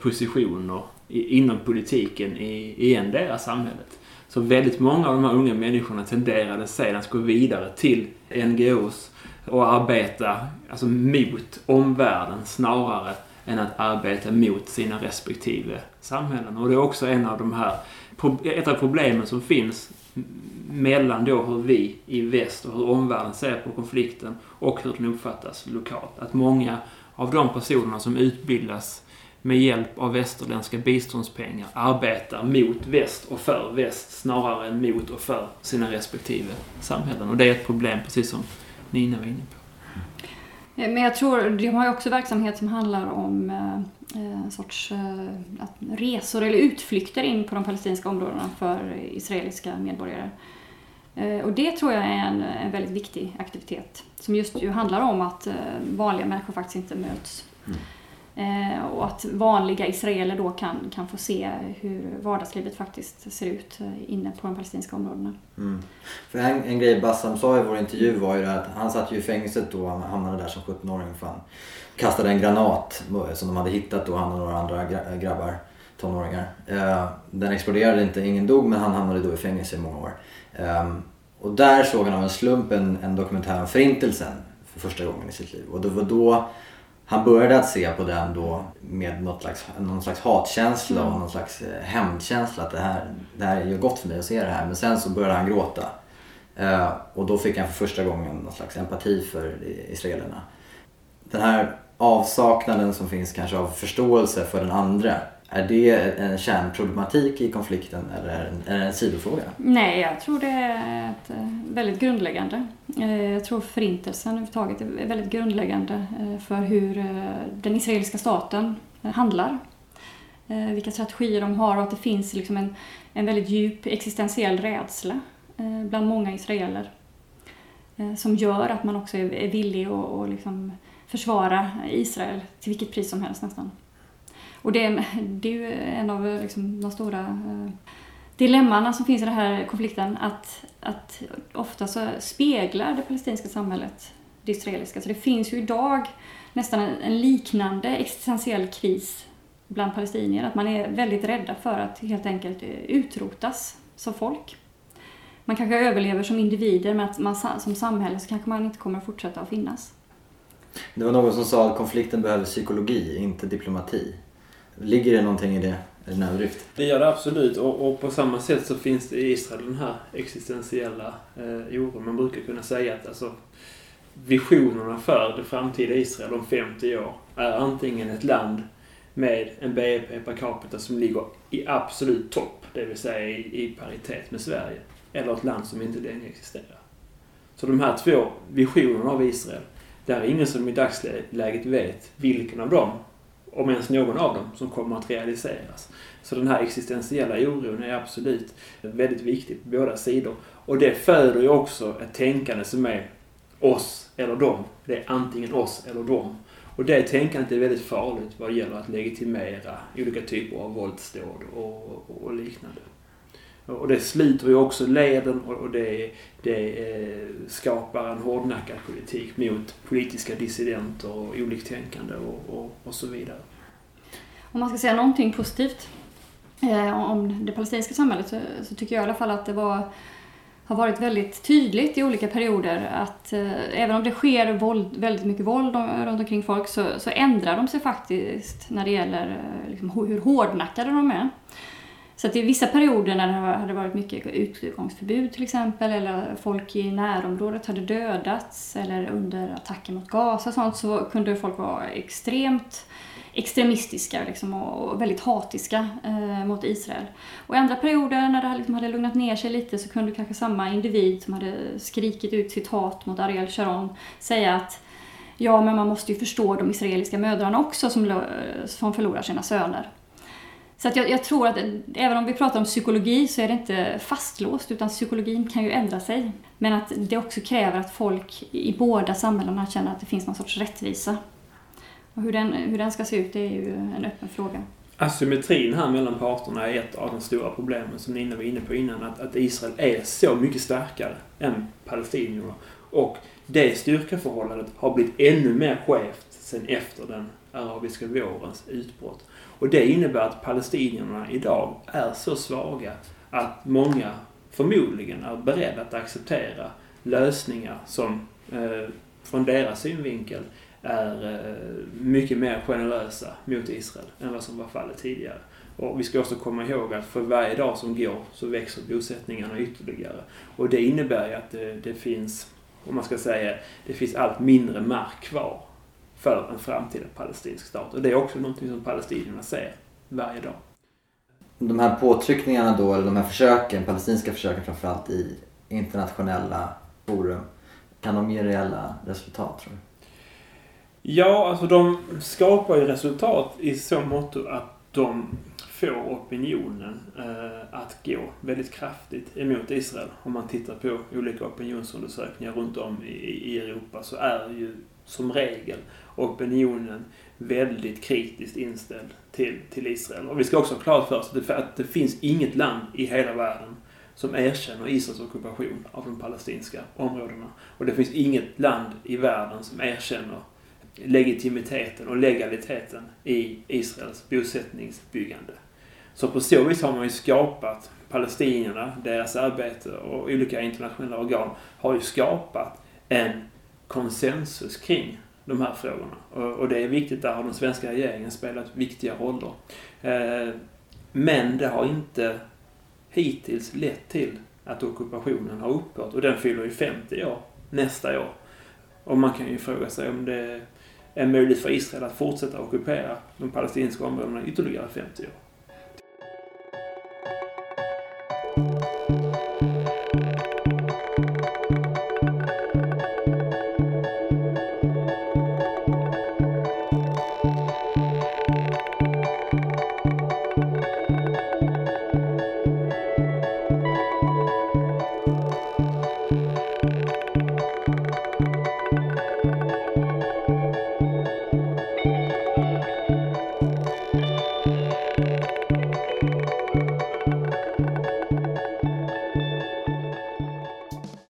positioner inom politiken i, i endera samhället. Så väldigt många av de här unga människorna tenderade sedan att gå vidare till NGOs och arbeta alltså, mot omvärlden snarare än att arbeta mot sina respektive samhällen. Och det är också en av de här, ett av problemen som finns mellan då hur vi i väst och hur omvärlden ser på konflikten och hur den uppfattas lokalt. Att många av de personerna som utbildas med hjälp av västerländska biståndspengar arbetar mot väst och för väst snarare än mot och för sina respektive samhällen. Och det är ett problem, precis som Nina var inne på. Eh, men jag tror, de har ju också verksamhet som handlar om eh, eh en sorts eh, resor eller utflykter in på de palestinska områdena för israeliska medborgare. Eh, och det tror jag är en, en väldigt viktig aktivitet som just ju handlar om att eh, vanliga människor faktiskt inte möts. Eh, och att vanliga israeler då kan, kan få se hur vardagslivet faktiskt ser ut inne på de palestinska områdena. Mm. För en, en grej Bassam sa i vår intervju var ju att han satt ju i fängelset då, han hamnade där som 17-åring för han kastade en granat som de hade hittat då, han och några andra gra- grabbar, tonåringar. Eh, den exploderade inte, ingen dog men han hamnade då i fängelse i många år. Eh, och där såg han av en slump en, en dokumentär om förintelsen för första gången i sitt liv. Och det var då han började att se på den då med något slags, någon slags hatkänsla och någon slags eh, hämndkänsla. Att det här, det här gör gott för mig att se det här. Men sen så började han gråta. Eh, och då fick han för första gången någon slags empati för israelerna. Den här avsaknaden som finns kanske av förståelse för den andra. Är det en kärnproblematik i konflikten eller är det en, en sidofråga? Nej, jag tror det är ett, eh, väldigt grundläggande. Eh, jag tror förintelsen överhuvudtaget är väldigt grundläggande eh, för hur den israeliska staten handlar. Vilka strategier de har och att det finns liksom en, en väldigt djup existentiell rädsla bland många israeler. Som gör att man också är villig att att liksom försvara Israel till vilket pris som helst nästan. Och det är, det är ju en av liksom, de stora eh, dilemmana som finns i den här konflikten att, att ofta så speglar det palestinska samhället det israeliska. Så det finns ju idag nästan en, en liknande existentiell kris bland palestinier. Att man är väldigt rädda för att helt enkelt eh, utrotas som folk. Man kanske överlever som individer men att man som samhälle så kanske man inte kommer att fortsätta att finnas. Det var någon som sa att konflikten behöver psykologi, inte diplomati. Ligger det någonting i det? Är det en överdrift? Det gör det absolut och, och, på samma sätt så finns det i Israel den här existentiella eh, oron. Man brukar kunna säga att alltså, visionerna för det framtida Israel om 50 år är antingen ett land med en BNP per capita som ligger i absolut topp, det vill säga i, i paritet med Sverige, eller ett land som inte längre existerar. Så de här två visionerna av Israel, där är ingen som i dagsläget vet vilken av dem, om ens någon av dem, som kommer att realiseras. Så den här existentiella oron är absolut väldigt viktig på båda sidor. Och det föder ju också ett tänkande som är oss eller dem. Det är antingen oss eller dem. Och det tänkandet är väldigt farligt vad gäller att legitimera olika typer av våldsdåd och, och liknande. Och det sliter ju också leden och det, det eh, skapar en hårdnackad politik mot politiska dissidenter och oliktänkande och, och, och så vidare. Om man ska säga någonting positivt eh, om det palestinska samhället så, så, tycker jag i alla fall att det var har varit väldigt tydligt i olika perioder att eh, även om det sker våld, väldigt mycket våld runt omkring folk så, så ändrar de sig faktiskt när det gäller eh, liksom, hur hårdnackade de är. Så att i vissa perioder när det hade varit mycket utgångsförbud till exempel eller folk i närområdet hade dödats eller under attacker mot Gaza och sånt så kunde folk vara extremt extremistiska liksom, och väldigt hatiska eh, mot Israel. Och i andra perioder när det liksom hade lugnat ner sig lite så kunde kanske samma individ som hade skrikit ut sitt hat mot Ariel Sharon säga att ja, men man måste ju förstå de israeliska mödrarna också som, som förlorar sina söner. Så att jag, jag, tror att även om vi pratar om psykologi så är det inte fastlåst utan psykologin kan ju ändra sig. Men att det också kräver att folk i båda samhällena känner att det finns någon sorts rättvisa. Och hur den, hur den ska se ut det är ju en öppen fråga. Asymmetrin här mellan parterna är ett av de stora problemen som Nina var inne på innan. Att, att Israel är så mycket starkare än palestinierna. Och det styrkeförhållandet har blivit ännu mer skevt sen efter den arabiska vårens utbrott. Och det innebär att palestinierna idag är så svaga att många förmodligen är beredda att acceptera lösningar som eh, från deras synvinkel är eh, mycket mer generösa mot Israel än vad som var fallet tidigare. Och vi ska också komma ihåg att för varje dag som går så växer bosättningarna ytterligare. Och det innebär ju att det, det finns, om man ska säga, det finns allt mindre mark kvar för en framtida palestinsk stat. Och det är också någonting som palestinierna ser varje dag. De här påtryckningarna då, eller de här försöken, palestinska försöken framförallt i internationella forum, kan de ge reella resultat tror du? Ja, alltså de skapar ju resultat i så mått att de får opinionen eh, att gå väldigt kraftigt emot Israel. Om man tittar på olika opinionsundersökningar runt om i, i Europa så är ju som regel opinionen väldigt kritiskt inställd till, till Israel. Och vi ska också ha klart för oss att det, att det finns inget land i hela världen som erkänner Israels ockupation av de palestinska områdena. Och det finns inget land i världen som erkänner legitimiteten och legaliteten i Israels bosättningsbyggande. Så på så vis har man ju skapat palestinierna, deras arbete och olika internationella organ har ju skapat en konsensus kring de här frågorna. Och det är viktigt, där har den svenska regeringen spelat viktiga roller. Eh, men det har inte hittills lett till att ockupationen har upphört och den fyller ju 50 år nästa år. Och man kan ju fråga sig om det är möjligt för Israel att fortsätta ockupera de palestinska områdena ytterligare 50 år.